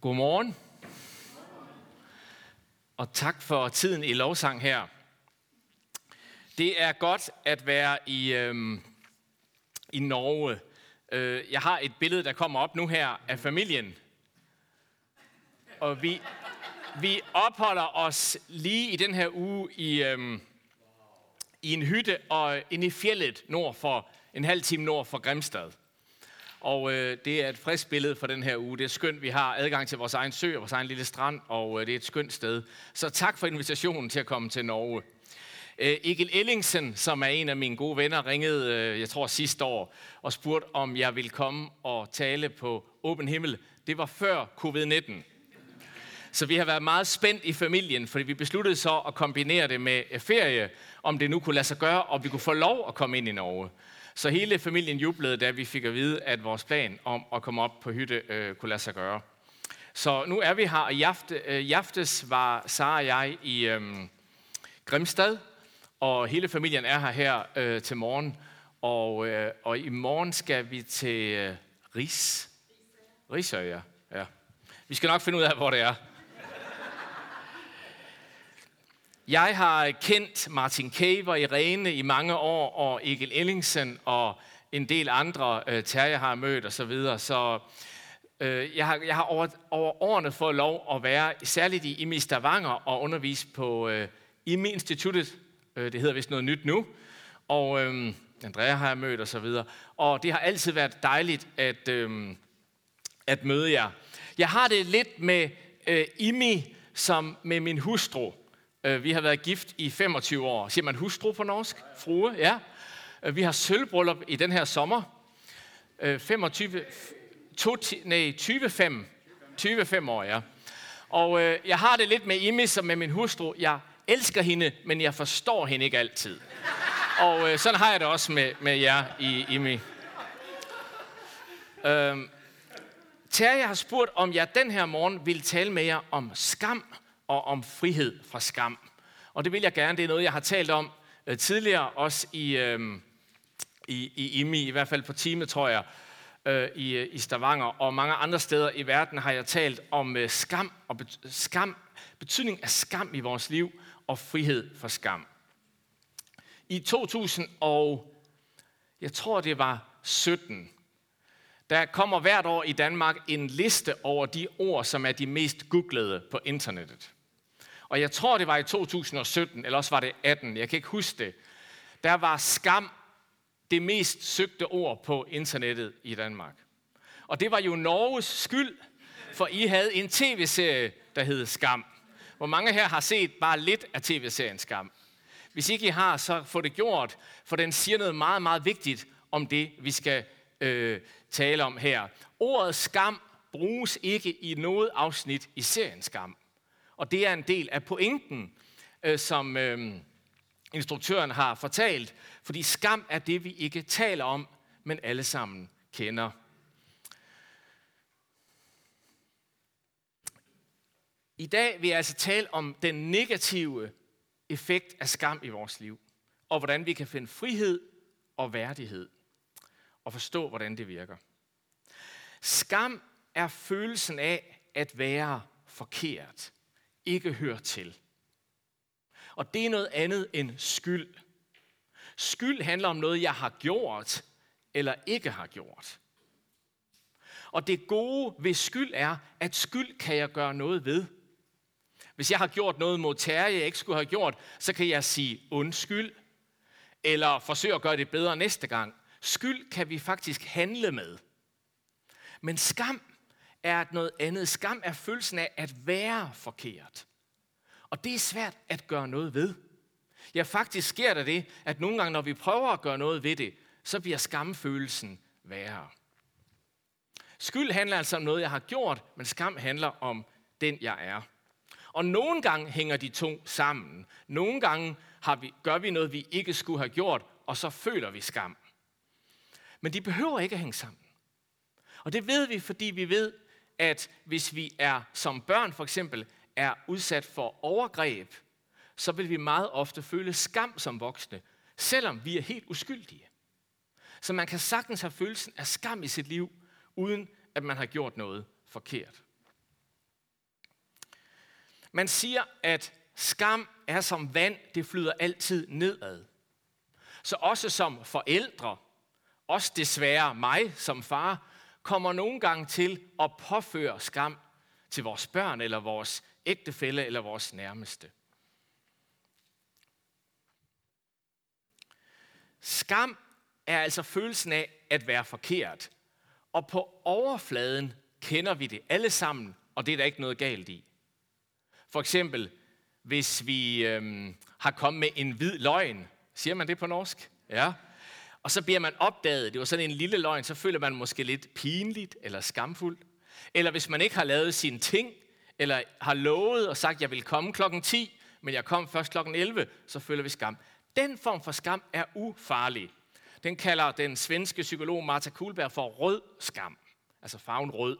Godmorgen. Og tak for tiden i lovsang her. Det er godt at være i, øhm, i Norge. Øh, jeg har et billede, der kommer op nu her af familien. Og vi, vi opholder os lige i den her uge i, øhm, i en hytte og inde i fjellet nord for, en halv time nord for Grimstad. Og øh, det er et frisk billede for den her uge. Det er skønt, vi har adgang til vores egen sø og vores egen lille strand, og øh, det er et skønt sted. Så tak for invitationen til at komme til Norge. Øh, Egil Ellingsen, som er en af mine gode venner, ringede, øh, jeg tror sidste år, og spurgte, om jeg ville komme og tale på åben himmel. Det var før covid-19. Så vi har været meget spændt i familien, fordi vi besluttede så at kombinere det med ferie, om det nu kunne lade sig gøre, og vi kunne få lov at komme ind i Norge. Så hele familien jublede, da vi fik at vide, at vores plan om at komme op på hytte øh, kunne lade sig gøre. Så nu er vi her, og i, afte, øh, i aftes var Sara og jeg i øh, Grimstad, og hele familien er her her øh, til morgen. Og, øh, og i morgen skal vi til øh, Ris. Risør, ja. ja. Vi skal nok finde ud af, hvor det er. Jeg har kendt Martin Kay Irene i mange år, og Egil Ellingsen og en del andre øh, Terje har mødt osv. Så, videre. så øh, jeg har, jeg har over, over årene fået lov at være, særligt i IMI Stavanger, og undervise på øh, IMI-instituttet. Øh, det hedder vist noget nyt nu. Og øh, Andrea har jeg mødt og så videre. Og det har altid været dejligt at, øh, at møde jer. Jeg har det lidt med øh, IMI som med min hustru. Øh, vi har været gift i 25 år. Siger man hustru på norsk? Frue, ja. Øh, vi har sølvbryllup i den her sommer. Øh, 25, to, nej, 25, 25 år, ja. Og øh, jeg har det lidt med Imi som med min hustru. Jeg elsker hende, men jeg forstår hende ikke altid. Og øh, sådan har jeg det også med, med jer i Imi. Øhm, Terje har spurgt, om jeg den her morgen vil tale med jer om skam og om frihed fra skam. Og det vil jeg gerne. Det er noget, jeg har talt om øh, tidligere, også i, øh, i, i IMI, i hvert fald på time, tror jeg, øh, i, øh, i Stavanger. Og mange andre steder i verden har jeg talt om øh, skam og bet, skam, betydning af skam i vores liv og frihed fra skam. I 2000 og jeg tror det var 17, der kommer hvert år i Danmark en liste over de ord, som er de mest googlede på internettet. Og jeg tror, det var i 2017, eller også var det 18, jeg kan ikke huske det. Der var skam det mest søgte ord på internettet i Danmark. Og det var jo Norges skyld, for I havde en tv-serie, der hed Skam. Hvor mange her har set bare lidt af tv-serien Skam? Hvis ikke I har, så få det gjort, for den siger noget meget, meget vigtigt om det, vi skal øh, tale om her. Ordet skam bruges ikke i noget afsnit i serien Skam. Og det er en del af pointen, øh, som øh, instruktøren har fortalt. Fordi skam er det, vi ikke taler om, men alle sammen kender. I dag vil jeg altså tale om den negative effekt af skam i vores liv, og hvordan vi kan finde frihed og værdighed, og forstå, hvordan det virker. Skam er følelsen af at være forkert, ikke hører til. Og det er noget andet end skyld. Skyld handler om noget, jeg har gjort eller ikke har gjort. Og det gode ved skyld er, at skyld kan jeg gøre noget ved. Hvis jeg har gjort noget mod Terje, jeg ikke skulle have gjort, så kan jeg sige undskyld, eller forsøge at gøre det bedre næste gang. Skyld kan vi faktisk handle med. Men skam er noget andet. Skam er følelsen af at være forkert. Og det er svært at gøre noget ved. Ja, faktisk sker der det, at nogle gange, når vi prøver at gøre noget ved det, så bliver skamfølelsen værre. Skyld handler altså om noget, jeg har gjort, men skam handler om den, jeg er. Og nogle gange hænger de to sammen. Nogle gange har vi, gør vi noget, vi ikke skulle have gjort, og så føler vi skam. Men de behøver ikke at hænge sammen. Og det ved vi, fordi vi ved, at hvis vi er som børn for eksempel, er udsat for overgreb, så vil vi meget ofte føle skam som voksne, selvom vi er helt uskyldige. Så man kan sagtens have følelsen af skam i sit liv, uden at man har gjort noget forkert. Man siger, at skam er som vand, det flyder altid nedad. Så også som forældre, også desværre mig som far, kommer nogle gange til at påføre skam til vores børn eller vores ægtefælle eller vores nærmeste. Skam er altså følelsen af at være forkert. Og på overfladen kender vi det alle sammen, og det er der ikke noget galt i. For eksempel, hvis vi øhm, har kommet med en hvid løgn. Siger man det på norsk? Ja. Og så bliver man opdaget, det var sådan en lille løgn, så føler man måske lidt pinligt eller skamfuldt. Eller hvis man ikke har lavet sine ting, eller har lovet og sagt, jeg vil komme klokken 10, men jeg kom først klokken 11, så føler vi skam. Den form for skam er ufarlig. Den kalder den svenske psykolog Martha Kuhlberg for rød skam. Altså farven rød.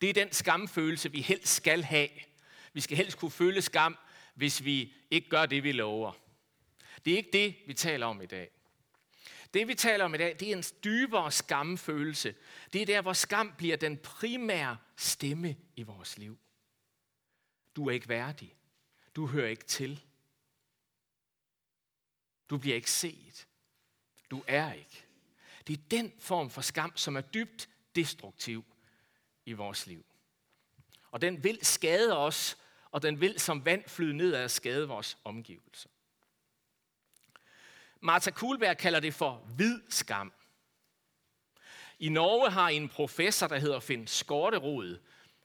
Det er den skamfølelse, vi helst skal have. Vi skal helst kunne føle skam, hvis vi ikke gør det, vi lover. Det er ikke det, vi taler om i dag. Det, vi taler om i dag, det er en dybere skamfølelse. Det er der, hvor skam bliver den primære stemme i vores liv. Du er ikke værdig. Du hører ikke til. Du bliver ikke set. Du er ikke. Det er den form for skam, som er dybt destruktiv i vores liv. Og den vil skade os, og den vil som vand flyde ned og skade vores omgivelser. Martha Kuhlberg kalder det for hvid skam. I Norge har en professor, der hedder Finn Skorterod.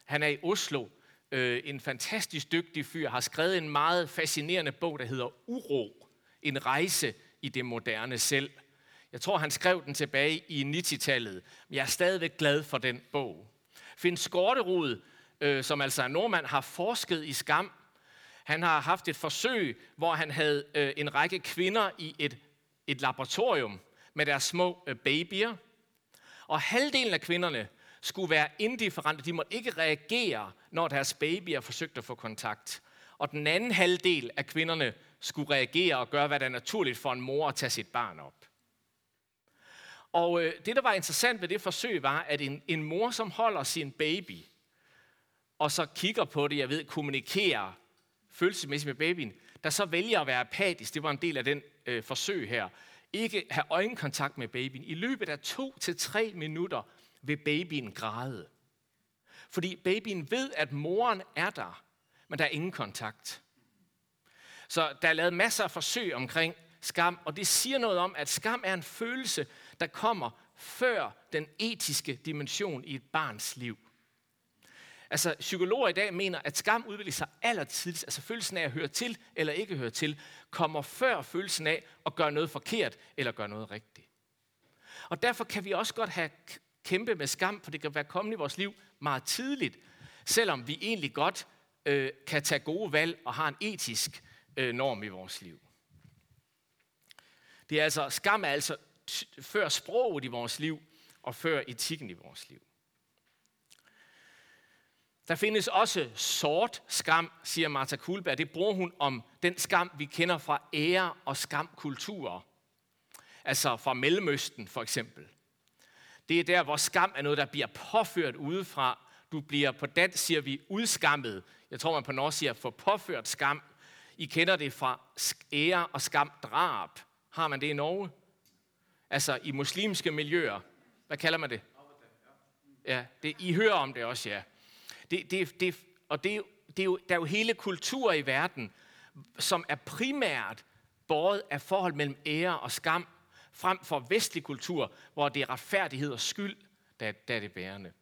Han er i Oslo. Øh, en fantastisk dygtig fyr, har skrevet en meget fascinerende bog, der hedder Uro. En rejse i det moderne selv. Jeg tror, han skrev den tilbage i 90-tallet, men jeg er stadigvæk glad for den bog. Finn Skorterod, øh, som altså er nordmand, har forsket i skam. Han har haft et forsøg, hvor han havde øh, en række kvinder i et, et laboratorium med deres små øh, babyer. Og halvdelen af kvinderne skulle være indifferente. De måtte ikke reagere, når deres babyer forsøgte at få kontakt. Og den anden halvdel af kvinderne skulle reagere og gøre, hvad der er naturligt for en mor at tage sit barn op. Og øh, det, der var interessant ved det forsøg, var, at en, en mor, som holder sin baby, og så kigger på det, jeg ved, kommunikerer følelsesmæssigt med babyen, der så vælger at være apatisk, det var en del af den øh, forsøg her, ikke have øjenkontakt med babyen. I løbet af to til tre minutter vil babyen græde. Fordi babyen ved, at moren er der, men der er ingen kontakt. Så der er lavet masser af forsøg omkring skam, og det siger noget om, at skam er en følelse, der kommer før den etiske dimension i et barns liv. Altså, psykologer i dag mener, at skam udvikler sig allertidligst, altså følelsen af at høre til eller ikke høre til, kommer før følelsen af at gøre noget forkert eller gøre noget rigtigt. Og derfor kan vi også godt have kæmpe med skam, for det kan være kommet i vores liv meget tidligt, selvom vi egentlig godt øh, kan tage gode valg og har en etisk øh, norm i vores liv. Det er altså, skam er altså før sproget i vores liv og før etikken i vores liv. Der findes også sort skam, siger Martha Kuhlberg. Det bruger hun om den skam, vi kender fra ære- og skamkulturer. Altså fra Mellemøsten for eksempel. Det er der, hvor skam er noget, der bliver påført udefra. Du bliver på dansk, siger vi, udskammet. Jeg tror, man på norsk siger, for påført skam. I kender det fra ære og skam drab. Har man det i Norge? Altså i muslimske miljøer. Hvad kalder man det? Ja, det, I hører om det også, ja. Det, det, det, og det, det er jo, der er jo hele kulturer i verden, som er primært båret af forhold mellem ære og skam, frem for vestlig kultur, hvor det er retfærdighed og skyld, der, der er det bærende.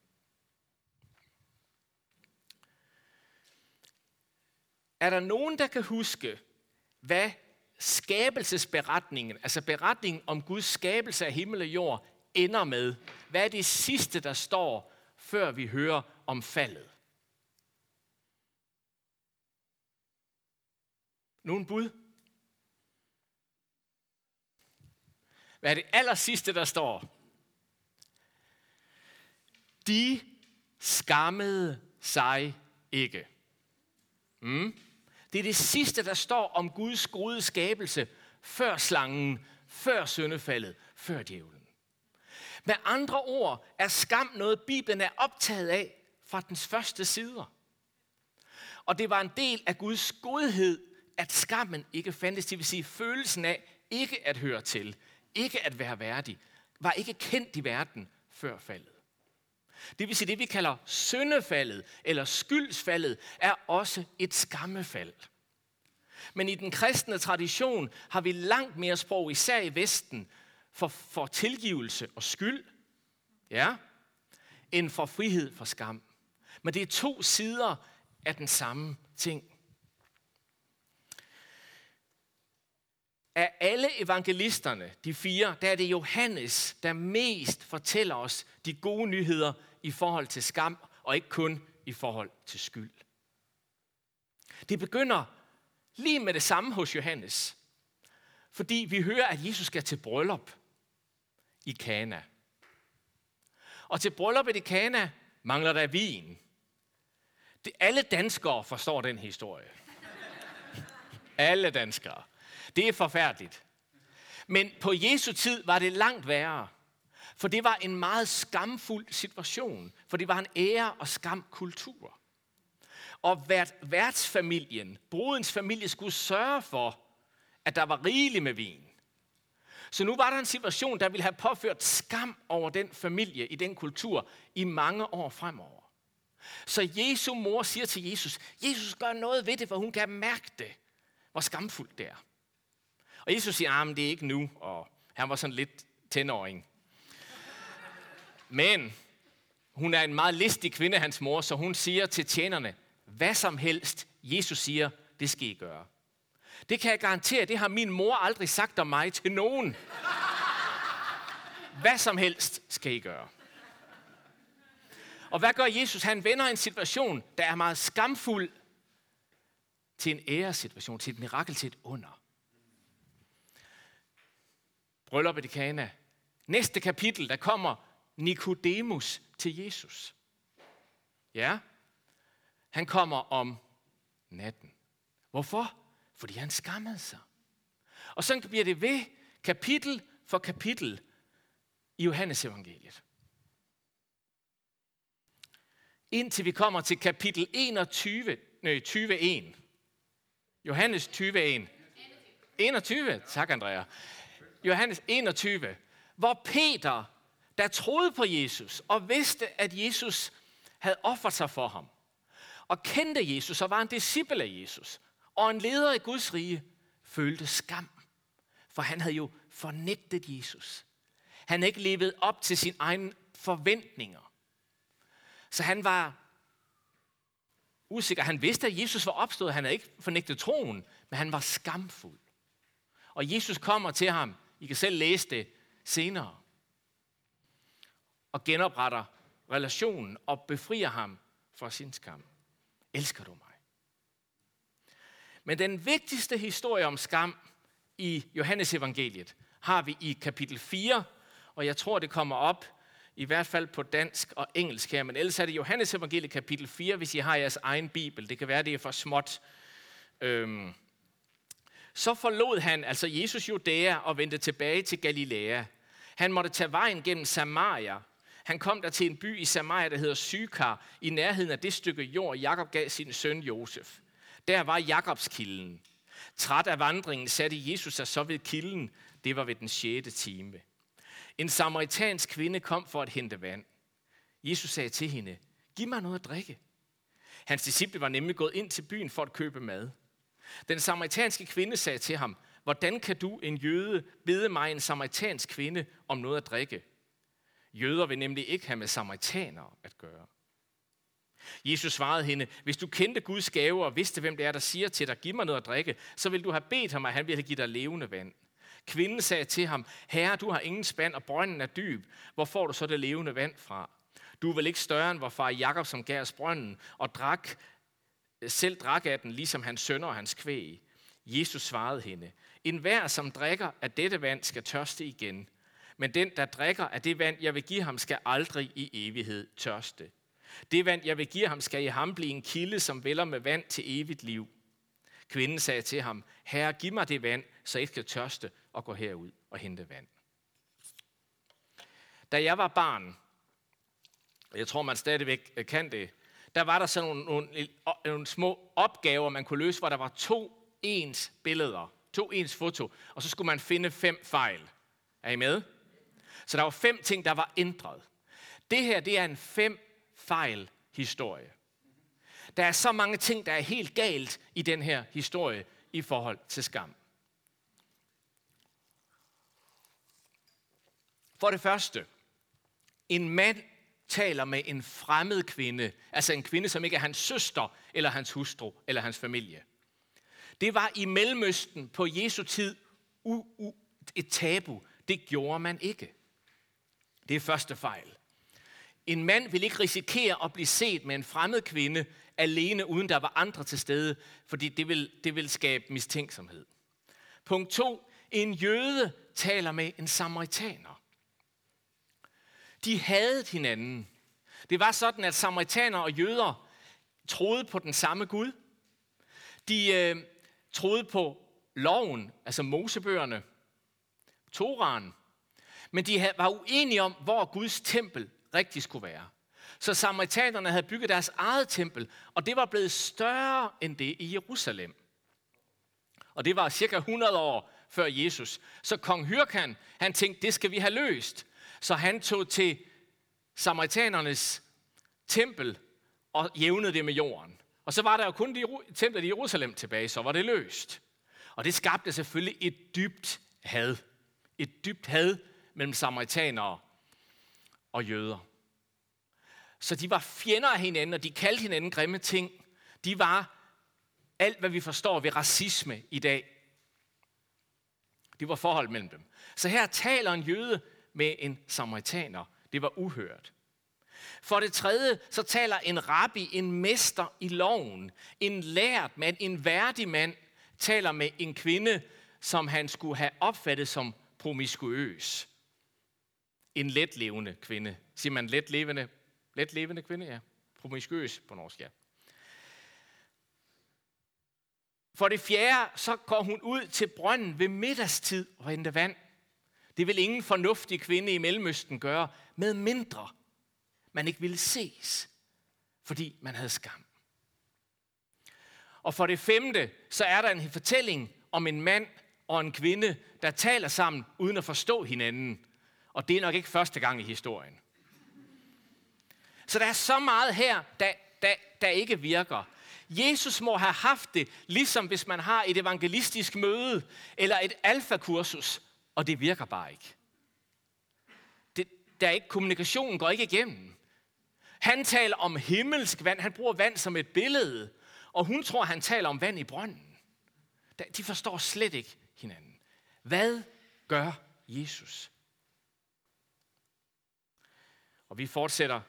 Er der nogen, der kan huske, hvad skabelsesberetningen, altså beretningen om Guds skabelse af himmel og jord, ender med? Hvad er det sidste, der står, før vi hører om faldet? Nogen bud? Hvad er det aller sidste, der står? De skammede sig ikke. Mm. Det er det sidste, der står om Guds gode skabelse, før slangen, før syndefaldet, før djævlen. Med andre ord er skam noget, Bibelen er optaget af fra dens første sider. Og det var en del af Guds godhed, at skammen ikke fandtes. Det vil sige følelsen af ikke at høre til, ikke at være værdig, var ikke kendt i verden før faldet. Det vil sige, det vi kalder syndefaldet eller skyldsfaldet, er også et skammefald. Men i den kristne tradition har vi langt mere sprog, især i Vesten, for, for tilgivelse og skyld, ja, end for frihed for skam. Men det er to sider af den samme ting. Af alle evangelisterne, de fire, der er det Johannes, der mest fortæller os de gode nyheder i forhold til skam, og ikke kun i forhold til skyld. Det begynder lige med det samme hos Johannes. Fordi vi hører, at Jesus skal til bryllup i Kana. Og til brylluppet i Kana mangler der vin. Det, alle danskere forstår den historie. alle danskere. Det er forfærdeligt. Men på Jesu tid var det langt værre. For det var en meget skamfuld situation. For det var en ære- og skamkultur. Og vært, værtsfamilien, brudens familie, skulle sørge for, at der var rigeligt med vin. Så nu var der en situation, der ville have påført skam over den familie i den kultur i mange år fremover. Så Jesu mor siger til Jesus, Jesus gør noget ved det, for hun kan mærke det, hvor skamfuldt det er. Og Jesus siger, at ah, det er ikke nu, og han var sådan lidt tenåring. Men hun er en meget listig kvinde, hans mor, så hun siger til tjenerne, hvad som helst Jesus siger, det skal I gøre. Det kan jeg garantere, det har min mor aldrig sagt om mig til nogen. Hvad som helst skal I gøre. Og hvad gør Jesus? Han vender en situation, der er meget skamfuld, til en æresituation, til et mirakel, til et under. Brylluppet i Kana. Næste kapitel, der kommer Nikodemus til Jesus. Ja, han kommer om natten. Hvorfor? Fordi han skammede sig. Og så bliver det ved kapitel for kapitel i Johannes evangeliet. Indtil vi kommer til kapitel 21, nej, 21. Johannes 21. 21, tak Andrea. Johannes 21, hvor Peter, der troede på Jesus og vidste, at Jesus havde offret sig for ham, og kendte Jesus og var en disciple af Jesus, og en leder i Guds rige, følte skam. For han havde jo fornægtet Jesus. Han havde ikke levet op til sine egne forventninger. Så han var usikker. Han vidste, at Jesus var opstået. Han havde ikke fornægtet troen, men han var skamfuld. Og Jesus kommer til ham. I kan selv læse det senere. Og genopretter relationen og befrier ham fra sin skam. Elsker du mig? Men den vigtigste historie om skam i Johannes evangeliet har vi i kapitel 4, og jeg tror, det kommer op i hvert fald på dansk og engelsk her, men ellers er det Johannes evangeliet kapitel 4, hvis I har jeres egen bibel. Det kan være, det er for småt. Øhm. Så forlod han, altså Jesus Judæa, og vendte tilbage til Galilea. Han måtte tage vejen gennem Samaria. Han kom der til en by i Samaria, der hedder Sykar, i nærheden af det stykke jord, Jakob gav sin søn Josef. Der var Jakobskilden. Træt af vandringen satte Jesus sig så ved kilden. Det var ved den 6. time. En samaritansk kvinde kom for at hente vand. Jesus sagde til hende, giv mig noget at drikke. Hans disciple var nemlig gået ind til byen for at købe mad. Den samaritanske kvinde sagde til ham, hvordan kan du, en jøde, bede mig, en samaritansk kvinde, om noget at drikke? Jøder vil nemlig ikke have med samaritanere at gøre. Jesus svarede hende, hvis du kendte Guds gave og vidste, hvem det er, der siger til dig, giv mig noget at drikke, så vil du have bedt ham, at han ville give dig levende vand. Kvinden sagde til ham, herre, du har ingen spand, og brønden er dyb. Hvor får du så det levende vand fra? Du er vel ikke større end vor far Jakob, som gav os brønden, og drak, selv drak af den, ligesom hans sønner og hans kvæg. Jesus svarede hende, en hver, som drikker af dette vand, skal tørste igen. Men den, der drikker af det vand, jeg vil give ham, skal aldrig i evighed tørste. Det vand, jeg vil give ham, skal i ham blive en kilde, som vælger med vand til evigt liv. Kvinden sagde til ham, Herre, giv mig det vand, så jeg skal tørste og gå herud og hente vand. Da jeg var barn, og jeg tror, man stadigvæk øh, kan det, der var der sådan nogle, nogle, nogle små opgaver, man kunne løse, hvor der var to ens billeder, to ens foto, og så skulle man finde fem fejl. Er I med? Så der var fem ting, der var ændret. Det her, det er en fem fejl historie. Der er så mange ting, der er helt galt i den her historie i forhold til skam. For det første, en mand taler med en fremmed kvinde, altså en kvinde, som ikke er hans søster, eller hans hustru, eller hans familie. Det var i Mellemøsten på Jesu tid u- u- et tabu. Det gjorde man ikke. Det er første fejl. En mand vil ikke risikere at blive set med en fremmed kvinde alene, uden der var andre til stede, fordi det vil, det vil skabe mistænksomhed. Punkt 2. En jøde taler med en samaritaner. De havde hinanden. Det var sådan, at samaritanere og jøder troede på den samme Gud. De øh, troede på loven, altså Mosebøgerne, Toran. Men de var uenige om, hvor Guds tempel rigtig skulle være. Så samaritanerne havde bygget deres eget tempel, og det var blevet større end det i Jerusalem. Og det var cirka 100 år før Jesus. Så kong Hyrkan, han tænkte, det skal vi have løst. Så han tog til samaritanernes tempel og jævnede det med jorden. Og så var der jo kun de, templet i Jerusalem tilbage, så var det løst. Og det skabte selvfølgelig et dybt had. Et dybt had mellem samaritanere og jøder. Så de var fjender af hinanden, og de kaldte hinanden grimme ting. De var alt, hvad vi forstår ved racisme i dag. Det var forhold mellem dem. Så her taler en jøde med en samaritaner. Det var uhørt. For det tredje, så taler en rabbi, en mester i loven, en lært mand, en værdig mand, taler med en kvinde, som han skulle have opfattet som promiskuøs. En letlevende kvinde. Siger man letlevende? Letlevende kvinde, ja. Promiskuøs på norsk, ja. For det fjerde, så går hun ud til brønden ved middagstid og henter vand. Det vil ingen fornuftig kvinde i Mellemøsten gøre, med mindre man ikke ville ses, fordi man havde skam. Og for det femte, så er der en fortælling om en mand og en kvinde, der taler sammen uden at forstå hinanden. Og det er nok ikke første gang i historien. Så der er så meget her, der, der, der ikke virker. Jesus må have haft det, ligesom hvis man har et evangelistisk møde eller et alfakursus, og det virker bare ikke. Det, der er ikke kommunikationen går ikke igennem. Han taler om himmelsk vand. Han bruger vand som et billede. Og hun tror, han taler om vand i brønden. De forstår slet ikke hinanden. Hvad gør Jesus? Og vi fortsætter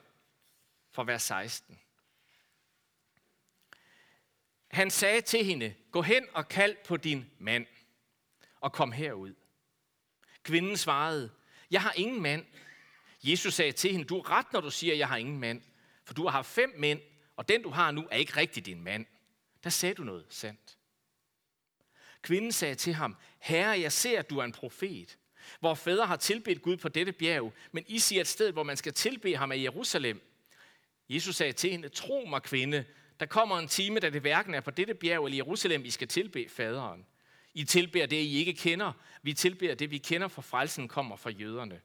fra vers 16. Han sagde til hende, gå hen og kald på din mand, og kom herud. Kvinden svarede, jeg har ingen mand. Jesus sagde til hende, du er ret, når du siger, jeg har ingen mand. For du har haft fem mænd, og den du har nu er ikke rigtig din mand. Der sagde du noget sandt. Kvinden sagde til ham, Herre, jeg ser, at du er en profet. Hvor fædre har tilbedt Gud på dette bjerg, men I siger et sted, hvor man skal tilbe ham er Jerusalem. Jesus sagde til hende, tro mig kvinde, der kommer en time, da det hverken er på dette bjerg eller Jerusalem, I skal tilbe faderen. I tilbeder det, I ikke kender. Vi tilbeder det, vi kender, for frelsen kommer fra jøderne.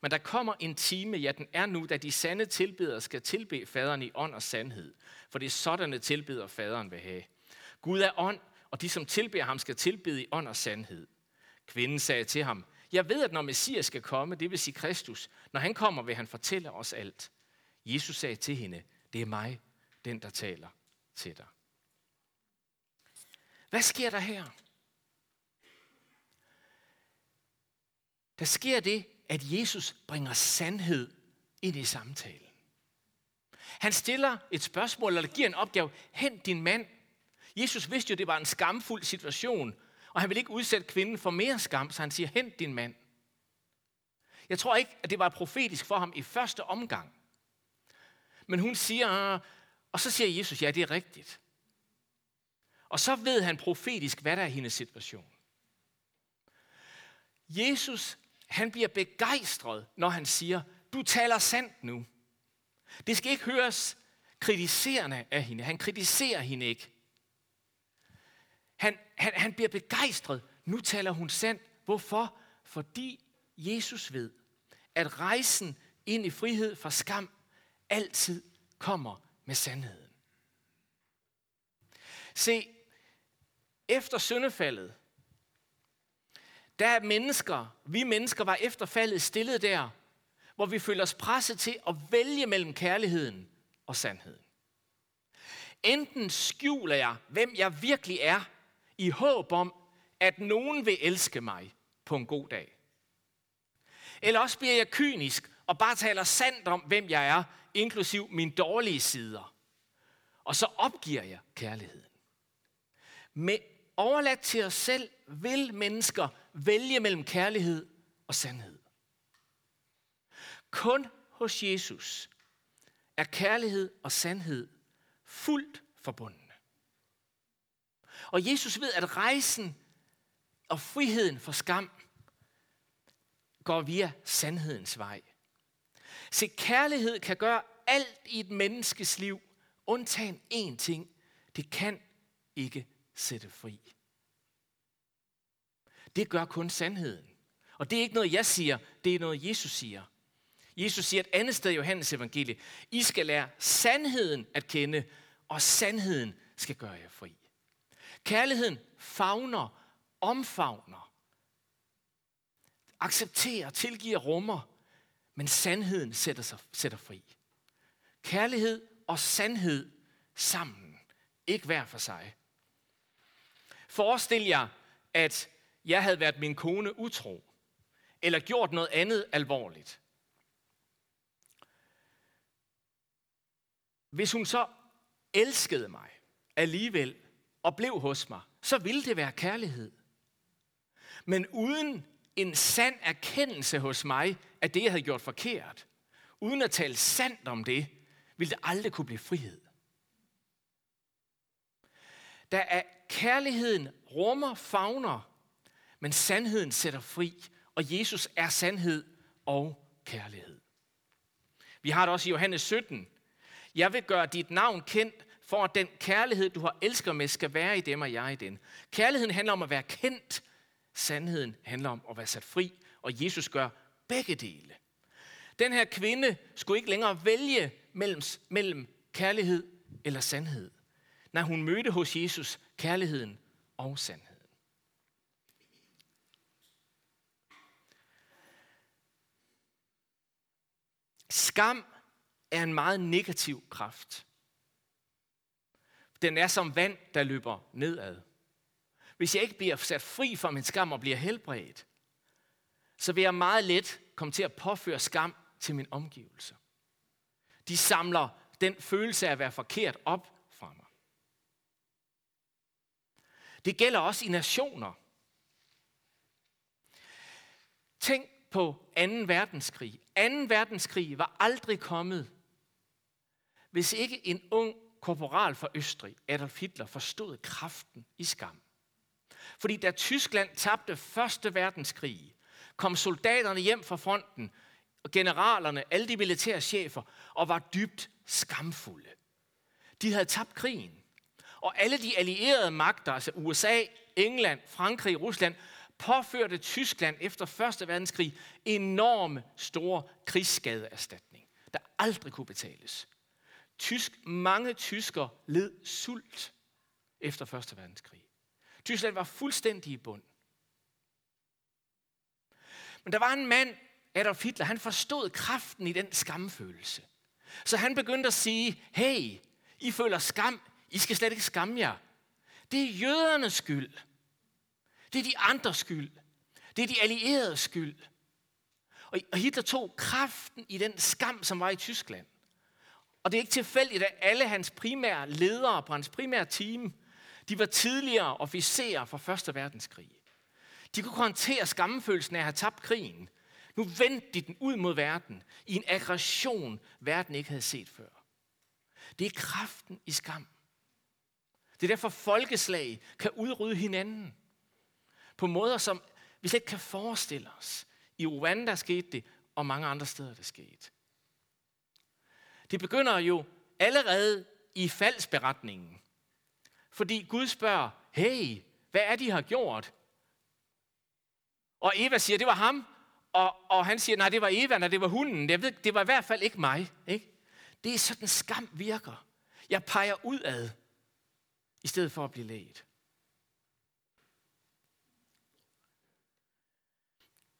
Men der kommer en time, ja den er nu, da de sande tilbedere skal tilbe faderen i ånd og sandhed. For det er sådanne tilbeder faderen vil have. Gud er ånd, og de som tilbeder ham skal tilbede i ånd og sandhed. Kvinden sagde til ham, jeg ved, at når Messias skal komme, det vil sige Kristus, når han kommer, vil han fortælle os alt. Jesus sagde til hende, det er mig, den der taler til dig. Hvad sker der her? Der sker det, at Jesus bringer sandhed ind i samtalen. Han stiller et spørgsmål, eller giver en opgave. Hent din mand. Jesus vidste jo, at det var en skamfuld situation, og han ville ikke udsætte kvinden for mere skam, så han siger, hent din mand. Jeg tror ikke, at det var profetisk for ham i første omgang. Men hun siger, ah, og så siger Jesus, ja, det er rigtigt. Og så ved han profetisk, hvad der er hendes situation. Jesus han bliver begejstret, når han siger, du taler sandt nu. Det skal ikke høres kritiserende af hende. Han kritiserer hende ikke. Han, han, han bliver begejstret. Nu taler hun sandt. Hvorfor? Fordi Jesus ved, at rejsen ind i frihed fra skam altid kommer med sandheden. Se, efter syndefaldet, der er mennesker, vi mennesker var efter faldet stillet der, hvor vi føler os presset til at vælge mellem kærligheden og sandheden. Enten skjuler jeg, hvem jeg virkelig er, i håb om, at nogen vil elske mig på en god dag. Eller også bliver jeg kynisk og bare taler sandt om, hvem jeg er, inklusiv mine dårlige sider. Og så opgiver jeg kærligheden. Med overladt til os selv vil mennesker vælge mellem kærlighed og sandhed. Kun hos Jesus er kærlighed og sandhed fuldt forbundne. Og Jesus ved, at rejsen og friheden for skam går via sandhedens vej. Se, kærlighed kan gøre alt i et menneskes liv, undtagen én ting. Det kan ikke sætte fri. Det gør kun sandheden. Og det er ikke noget, jeg siger, det er noget, Jesus siger. Jesus siger et andet sted i Johannes evangelie, I skal lære sandheden at kende, og sandheden skal gøre jer fri. Kærligheden favner, omfavner, accepterer, tilgiver, rummer, men sandheden sætter, sig, sætter fri. Kærlighed og sandhed sammen, ikke hver for sig. Forestil jer, at jeg havde været min kone utro, eller gjort noget andet alvorligt. Hvis hun så elskede mig alligevel og blev hos mig, så ville det være kærlighed. Men uden en sand erkendelse hos mig af det, jeg havde gjort forkert, uden at tale sandt om det, ville det aldrig kunne blive frihed. Der er kærligheden rummer, fagner, men sandheden sætter fri, og Jesus er sandhed og kærlighed. Vi har det også i Johannes 17. Jeg vil gøre dit navn kendt, for at den kærlighed, du har elsket med, skal være i dem, og jeg i den. Kærligheden handler om at være kendt. Sandheden handler om at være sat fri, og Jesus gør begge dele. Den her kvinde skulle ikke længere vælge mellem, mellem kærlighed eller sandhed. Når hun mødte hos Jesus kærligheden og sandheden. Skam er en meget negativ kraft. Den er som vand, der løber nedad. Hvis jeg ikke bliver sat fri fra min skam og bliver helbredt, så vil jeg meget let komme til at påføre skam til min omgivelser. De samler den følelse af at være forkert op fra mig. Det gælder også i nationer. Tænk på 2. verdenskrig. 2. verdenskrig var aldrig kommet, hvis ikke en ung korporal fra Østrig, Adolf Hitler, forstod kraften i skam. Fordi da Tyskland tabte Første verdenskrig, kom soldaterne hjem fra fronten, og generalerne, alle de militære chefer, og var dybt skamfulde. De havde tabt krigen. Og alle de allierede magter, altså USA, England, Frankrig, Rusland, påførte Tyskland efter 1. verdenskrig enorme store krigsskadeerstatning, der aldrig kunne betales. Tysk, mange tysker led sult efter 1. verdenskrig. Tyskland var fuldstændig i bund. Men der var en mand, Adolf Hitler, han forstod kraften i den skamfølelse. Så han begyndte at sige, hey, I føler skam, i skal slet ikke skamme jer. Det er jødernes skyld. Det er de andres skyld. Det er de allieredes skyld. Og Hitler tog kraften i den skam, som var i Tyskland. Og det er ikke tilfældigt, at alle hans primære ledere på hans primære team, de var tidligere officerer fra 1. verdenskrig. De kunne håndtere skammefølelsen af at have tabt krigen. Nu vendte de den ud mod verden i en aggression, verden ikke havde set før. Det er kraften i skam. Det er derfor folkeslag kan udrydde hinanden på måder, som vi slet ikke kan forestille os. I Rwanda skete det, og mange andre steder det skete. Det begynder jo allerede i faldsberetningen. Fordi Gud spørger, hey, hvad er de har gjort? Og Eva siger, det var ham. Og, og han siger, nej, det var Eva, nej, det var hunden. Jeg ved, det var i hvert fald ikke mig. Ikke? Det er sådan, skam virker. Jeg peger ud ad, i stedet for at blive læget.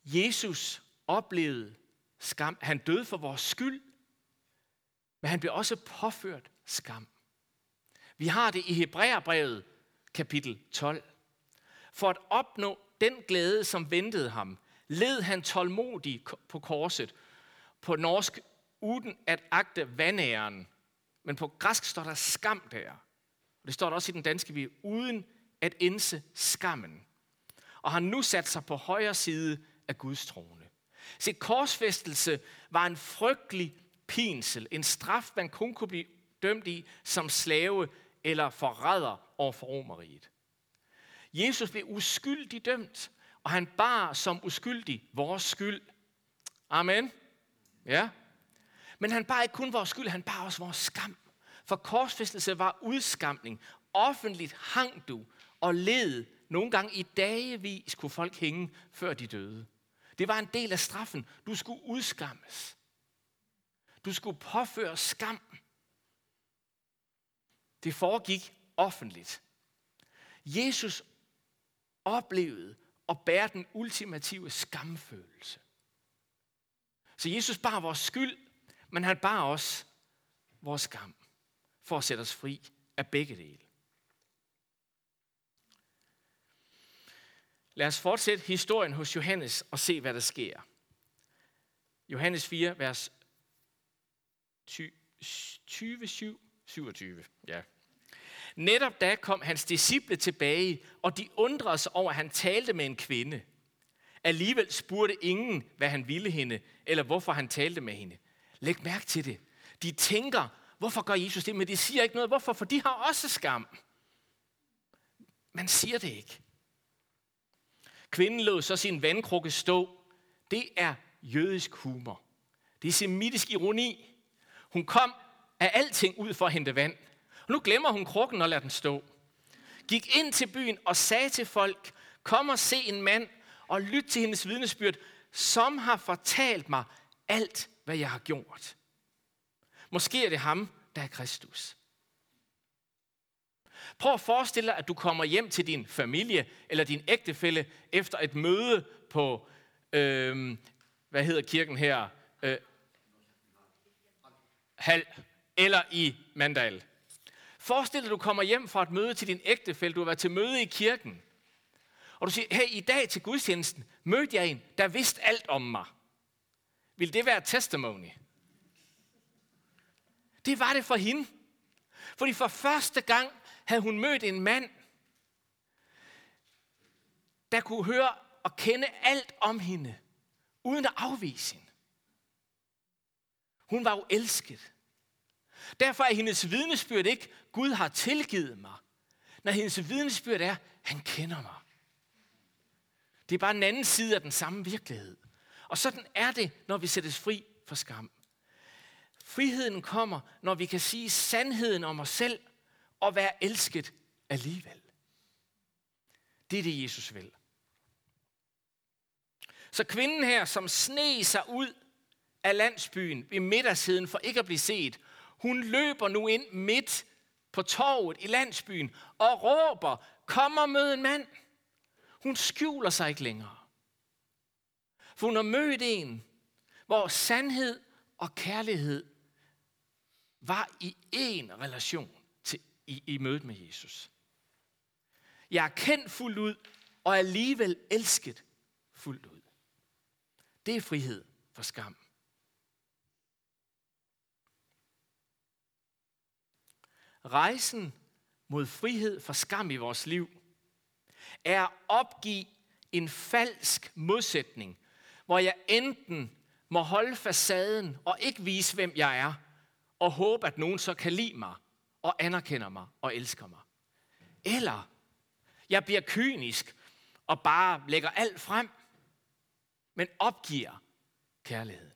Jesus oplevede skam. Han døde for vores skyld, men han blev også påført skam. Vi har det i Hebræerbrevet kapitel 12. For at opnå den glæde, som ventede ham, led han tålmodig på korset. På norsk uden at agte vandæren. Men på græsk står der skam der. Det står der også i den danske vi uden at indse skammen. Og har nu sat sig på højre side af Guds trone. Se, korsfæstelse var en frygtelig pinsel, en straf, man kun kunne blive dømt i som slave eller forræder over for romeriet. Jesus blev uskyldig dømt, og han bar som uskyldig vores skyld. Amen. Ja. Men han bar ikke kun vores skyld, han bar også vores skam. For korsfæstelse var udskamning. Offentligt hang du og led. Nogle gange i dagevis kunne folk hænge, før de døde. Det var en del af straffen. Du skulle udskammes. Du skulle påføre skam. Det foregik offentligt. Jesus oplevede at bære den ultimative skamfølelse. Så Jesus bar vores skyld, men han bar også vores skam for at sætte os fri af begge dele. Lad os fortsætte historien hos Johannes og se, hvad der sker. Johannes 4, vers 20, 27. 27. Ja. Netop da kom hans disciple tilbage, og de undrede sig over, at han talte med en kvinde. Alligevel spurgte ingen, hvad han ville hende, eller hvorfor han talte med hende. Læg mærke til det. De tænker, hvorfor gør Jesus det? Men de siger ikke noget. Hvorfor? For de har også skam. Man siger det ikke. Kvinden lod så sin vandkrukke stå. Det er jødisk humor. Det er semitisk ironi. Hun kom af alting ud for at hente vand. Og nu glemmer hun krukken og lader den stå. Gik ind til byen og sagde til folk, kom og se en mand og lyt til hendes vidnesbyrd, som har fortalt mig alt, hvad jeg har gjort. Måske er det ham, der er Kristus. Prøv at forestille dig, at du kommer hjem til din familie eller din ægtefælle efter et møde på, øh, hvad hedder kirken her? Øh, Hal eller i Mandal. Forestil dig, at du kommer hjem fra et møde til din ægtefælle, du har været til møde i kirken, og du siger, hey, i dag til gudstjenesten mødte jeg en, der vidste alt om mig. Vil det være testimony? Det var det for hende. Fordi for første gang havde hun mødt en mand, der kunne høre og kende alt om hende, uden at afvise hende. Hun var jo elsket. Derfor er hendes vidnesbyrd ikke, Gud har tilgivet mig. Når hendes vidnesbyrd er, han kender mig. Det er bare en anden side af den samme virkelighed. Og sådan er det, når vi sættes fri for skam. Friheden kommer, når vi kan sige sandheden om os selv og være elsket alligevel. Det er det, Jesus vil. Så kvinden her, som sne sig ud af landsbyen ved middagssiden for ikke at blive set, hun løber nu ind midt på torvet i landsbyen og råber, kom og mød en mand. Hun skjuler sig ikke længere. For hun har mødt en, hvor sandhed og kærlighed var i én relation til, i, i mødet med Jesus. Jeg er kendt fuldt ud, og alligevel elsket fuldt ud. Det er frihed for skam. Rejsen mod frihed for skam i vores liv er at opgive en falsk modsætning, hvor jeg enten må holde facaden og ikke vise, hvem jeg er, og håbe, at nogen så kan lide mig og anerkender mig og elsker mig. Eller jeg bliver kynisk og bare lægger alt frem, men opgiver kærligheden.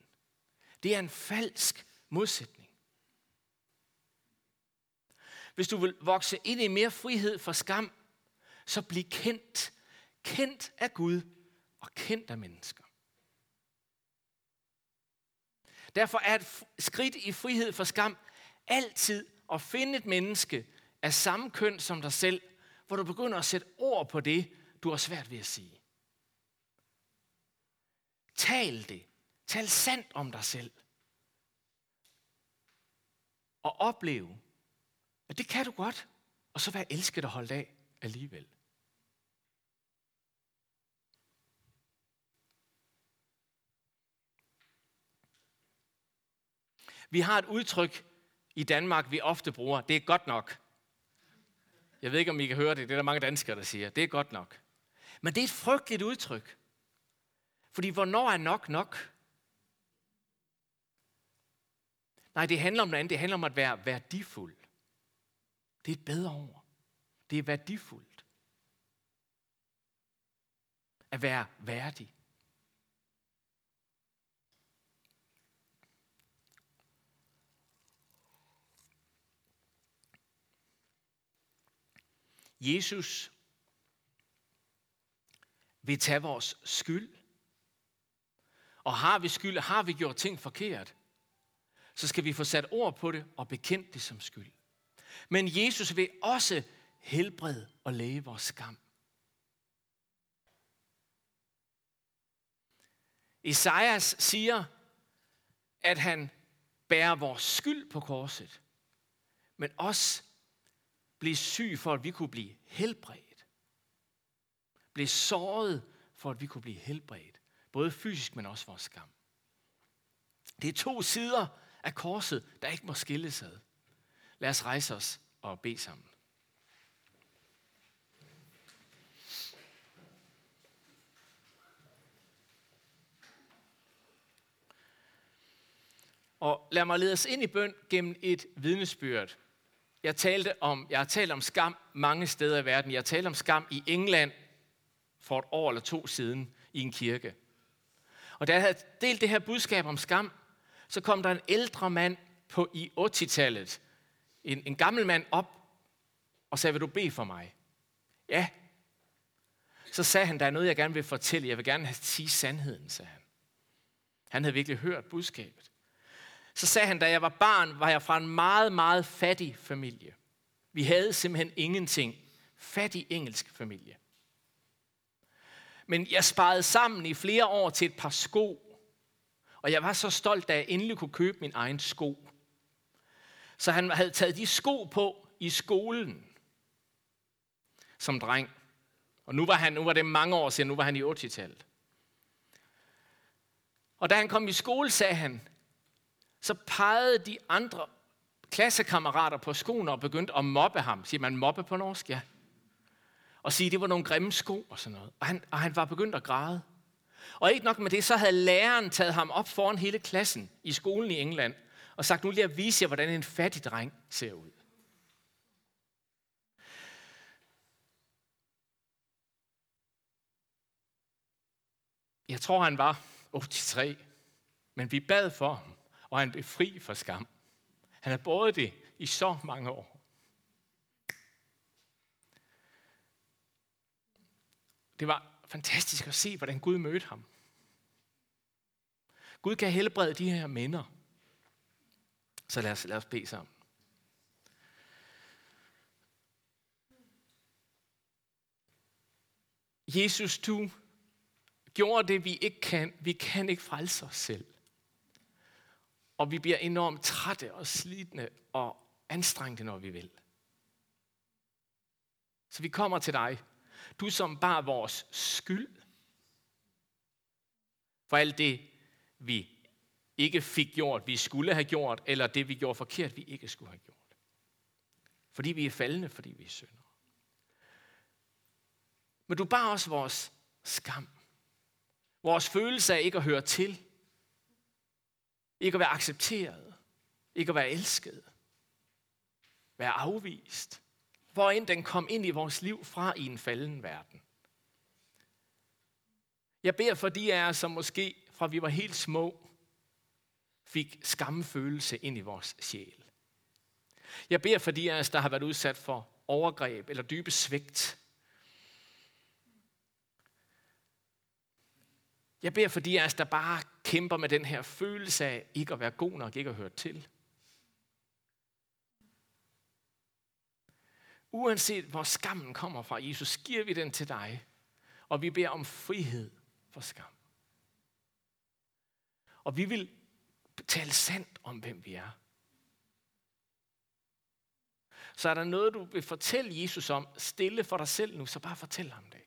Det er en falsk modsætning. Hvis du vil vokse ind i mere frihed for skam, så bliv kendt. Kendt af Gud og kendt af mennesker. Derfor er et skridt i frihed for skam altid at finde et menneske af samme køn som dig selv, hvor du begynder at sætte ord på det, du har svært ved at sige. Tal det. Tal sandt om dig selv. Og opleve, at det kan du godt, og så være elsket og holdt af alligevel. Vi har et udtryk i Danmark, vi ofte bruger. Det er godt nok. Jeg ved ikke, om I kan høre det. Det er der mange danskere, der siger. Det er godt nok. Men det er et frygteligt udtryk. Fordi hvornår er nok nok? Nej, det handler om noget andet. Det handler om at være værdifuld. Det er et bedre ord. Det er værdifuldt. At være værdig. Jesus vil tage vores skyld. Og har vi skyld, har vi gjort ting forkert, så skal vi få sat ord på det og bekendt det som skyld. Men Jesus vil også helbrede og læge vores skam. Esajas siger, at han bærer vores skyld på korset, men også blev syg for, at vi kunne blive helbredt. Blev såret for, at vi kunne blive helbredt. Både fysisk, men også vores skam. Det er to sider af korset, der ikke må skilles ad. Lad os rejse os og bede sammen. Og lad mig lede os ind i bøn gennem et vidnesbyrd. Jeg, talte om, jeg har talt om skam mange steder i verden. Jeg har talt om skam i England for et år eller to siden i en kirke. Og da jeg havde delt det her budskab om skam, så kom der en ældre mand på i 80-tallet, en, en gammel mand op og sagde, vil du bede for mig? Ja. Så sagde han, der er noget, jeg gerne vil fortælle. Jeg vil gerne sige sandheden, sagde han. Han havde virkelig hørt budskabet. Så sagde han, da jeg var barn, var jeg fra en meget, meget fattig familie. Vi havde simpelthen ingenting. Fattig engelsk familie. Men jeg sparede sammen i flere år til et par sko. Og jeg var så stolt, da jeg endelig kunne købe min egen sko. Så han havde taget de sko på i skolen som dreng. Og nu var, han, nu var det mange år siden, nu var han i 80-tallet. Og da han kom i skole, sagde han, så pegede de andre klassekammerater på skoene og begyndte at mobbe ham. Siger man mobbe på norsk? Ja. Og sige, det var nogle grimme sko og sådan noget. Og han, og han var begyndt at græde. Og ikke nok med det, så havde læreren taget ham op foran hele klassen i skolen i England og sagt, nu vil jeg vise jer, hvordan en fattig dreng ser ud. Jeg tror, han var 83, men vi bad for ham og han blev fri for skam. Han har båret det i så mange år. Det var fantastisk at se, hvordan Gud mødte ham. Gud kan helbrede de her minder. Så lad os, lad os bede sammen. Jesus, du gjorde det, vi ikke kan. Vi kan ikke frelse os selv. Og vi bliver enormt trætte og slidende og anstrengte, når vi vil. Så vi kommer til dig. Du som bar vores skyld. For alt det, vi ikke fik gjort, vi skulle have gjort, eller det, vi gjorde forkert, vi ikke skulle have gjort. Fordi vi er faldende, fordi vi er syndere. Men du bar også vores skam. Vores følelse af ikke at høre til. Ikke at være accepteret. Ikke at være elsket. Være afvist. Hvor end den kom ind i vores liv fra i en falden verden. Jeg beder for de af jer, som måske fra vi var helt små, fik skamfølelse ind i vores sjæl. Jeg beder for de af os, der har været udsat for overgreb eller dybe svigt. Jeg beder for de af os, der bare kæmper med den her følelse af ikke at være god nok, ikke at høre til. Uanset hvor skammen kommer fra, Jesus, giver vi den til dig. Og vi beder om frihed for skam. Og vi vil tale sandt om, hvem vi er. Så er der noget, du vil fortælle Jesus om, stille for dig selv nu, så bare fortæl ham det.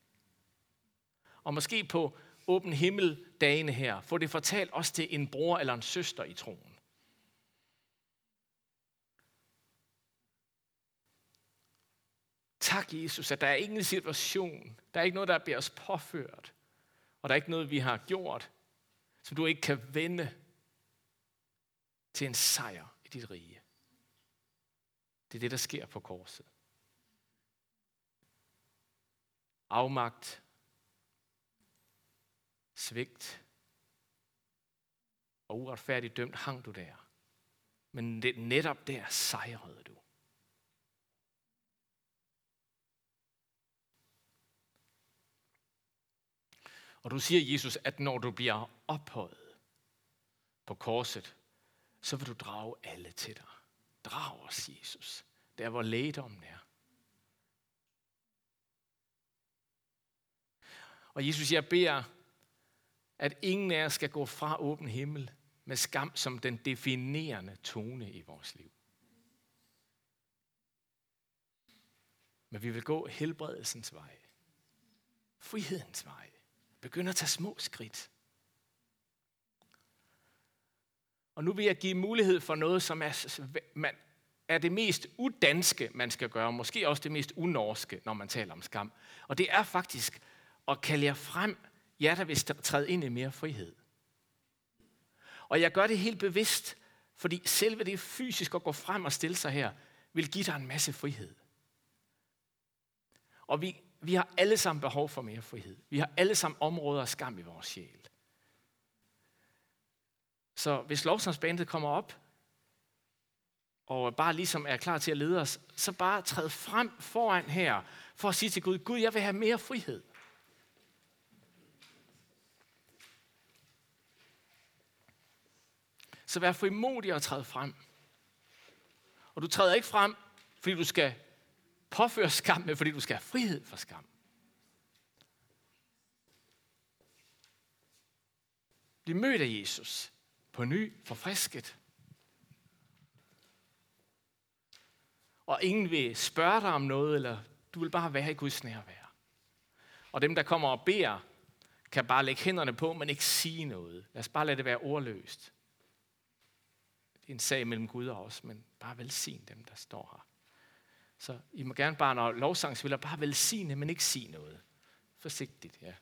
Og måske på åben himmel dagene her, få det fortalt også til en bror eller en søster i troen. Tak, Jesus, at der er ingen situation, der er ikke noget, der bliver os påført, og der er ikke noget, vi har gjort, som du ikke kan vende til en sejr i dit rige. Det er det, der sker på korset. Afmagt, svigt og uretfærdigt dømt hang du der. Men netop der sejrede du. Og du siger, Jesus, at når du bliver ophøjet på korset, så vil du drage alle til dig. Drag os, Jesus, der hvor lægedommen er. Og Jesus, jeg beder, at ingen af os skal gå fra åben himmel med skam som den definerende tone i vores liv. Men vi vil gå helbredelsens vej. Frihedens vej. begynde at tage små skridt. Og nu vil jeg give mulighed for noget, som er, man, er det mest udanske, man skal gøre. Måske også det mest unorske, når man taler om skam. Og det er faktisk at kalde jer frem, jer der vil træde ind i mere frihed. Og jeg gør det helt bevidst, fordi selve det fysisk at gå frem og stille sig her, vil give dig en masse frihed. Og vi, vi har alle sammen behov for mere frihed. Vi har alle sammen områder af skam i vores sjæl. Så hvis lovsangsbandet kommer op, og bare ligesom er klar til at lede os, så bare træd frem foran her, for at sige til Gud, Gud, jeg vil have mere frihed. Så vær frimodig og træd frem. Og du træder ikke frem, fordi du skal påføre skam, men fordi du skal have frihed for skam. Bliv mødt af Jesus på ny, forfrisket. Og ingen vil spørge dig om noget, eller du vil bare være i Guds nærvær. Og dem, der kommer og beder, kan bare lægge hænderne på, men ikke sige noget. Lad os bare lade det være ordløst. Det er en sag mellem Gud og os, men bare velsign dem, der står her. Så I må gerne bare, når lovsang spiller, bare velsigne, men ikke sige noget. Forsigtigt, ja.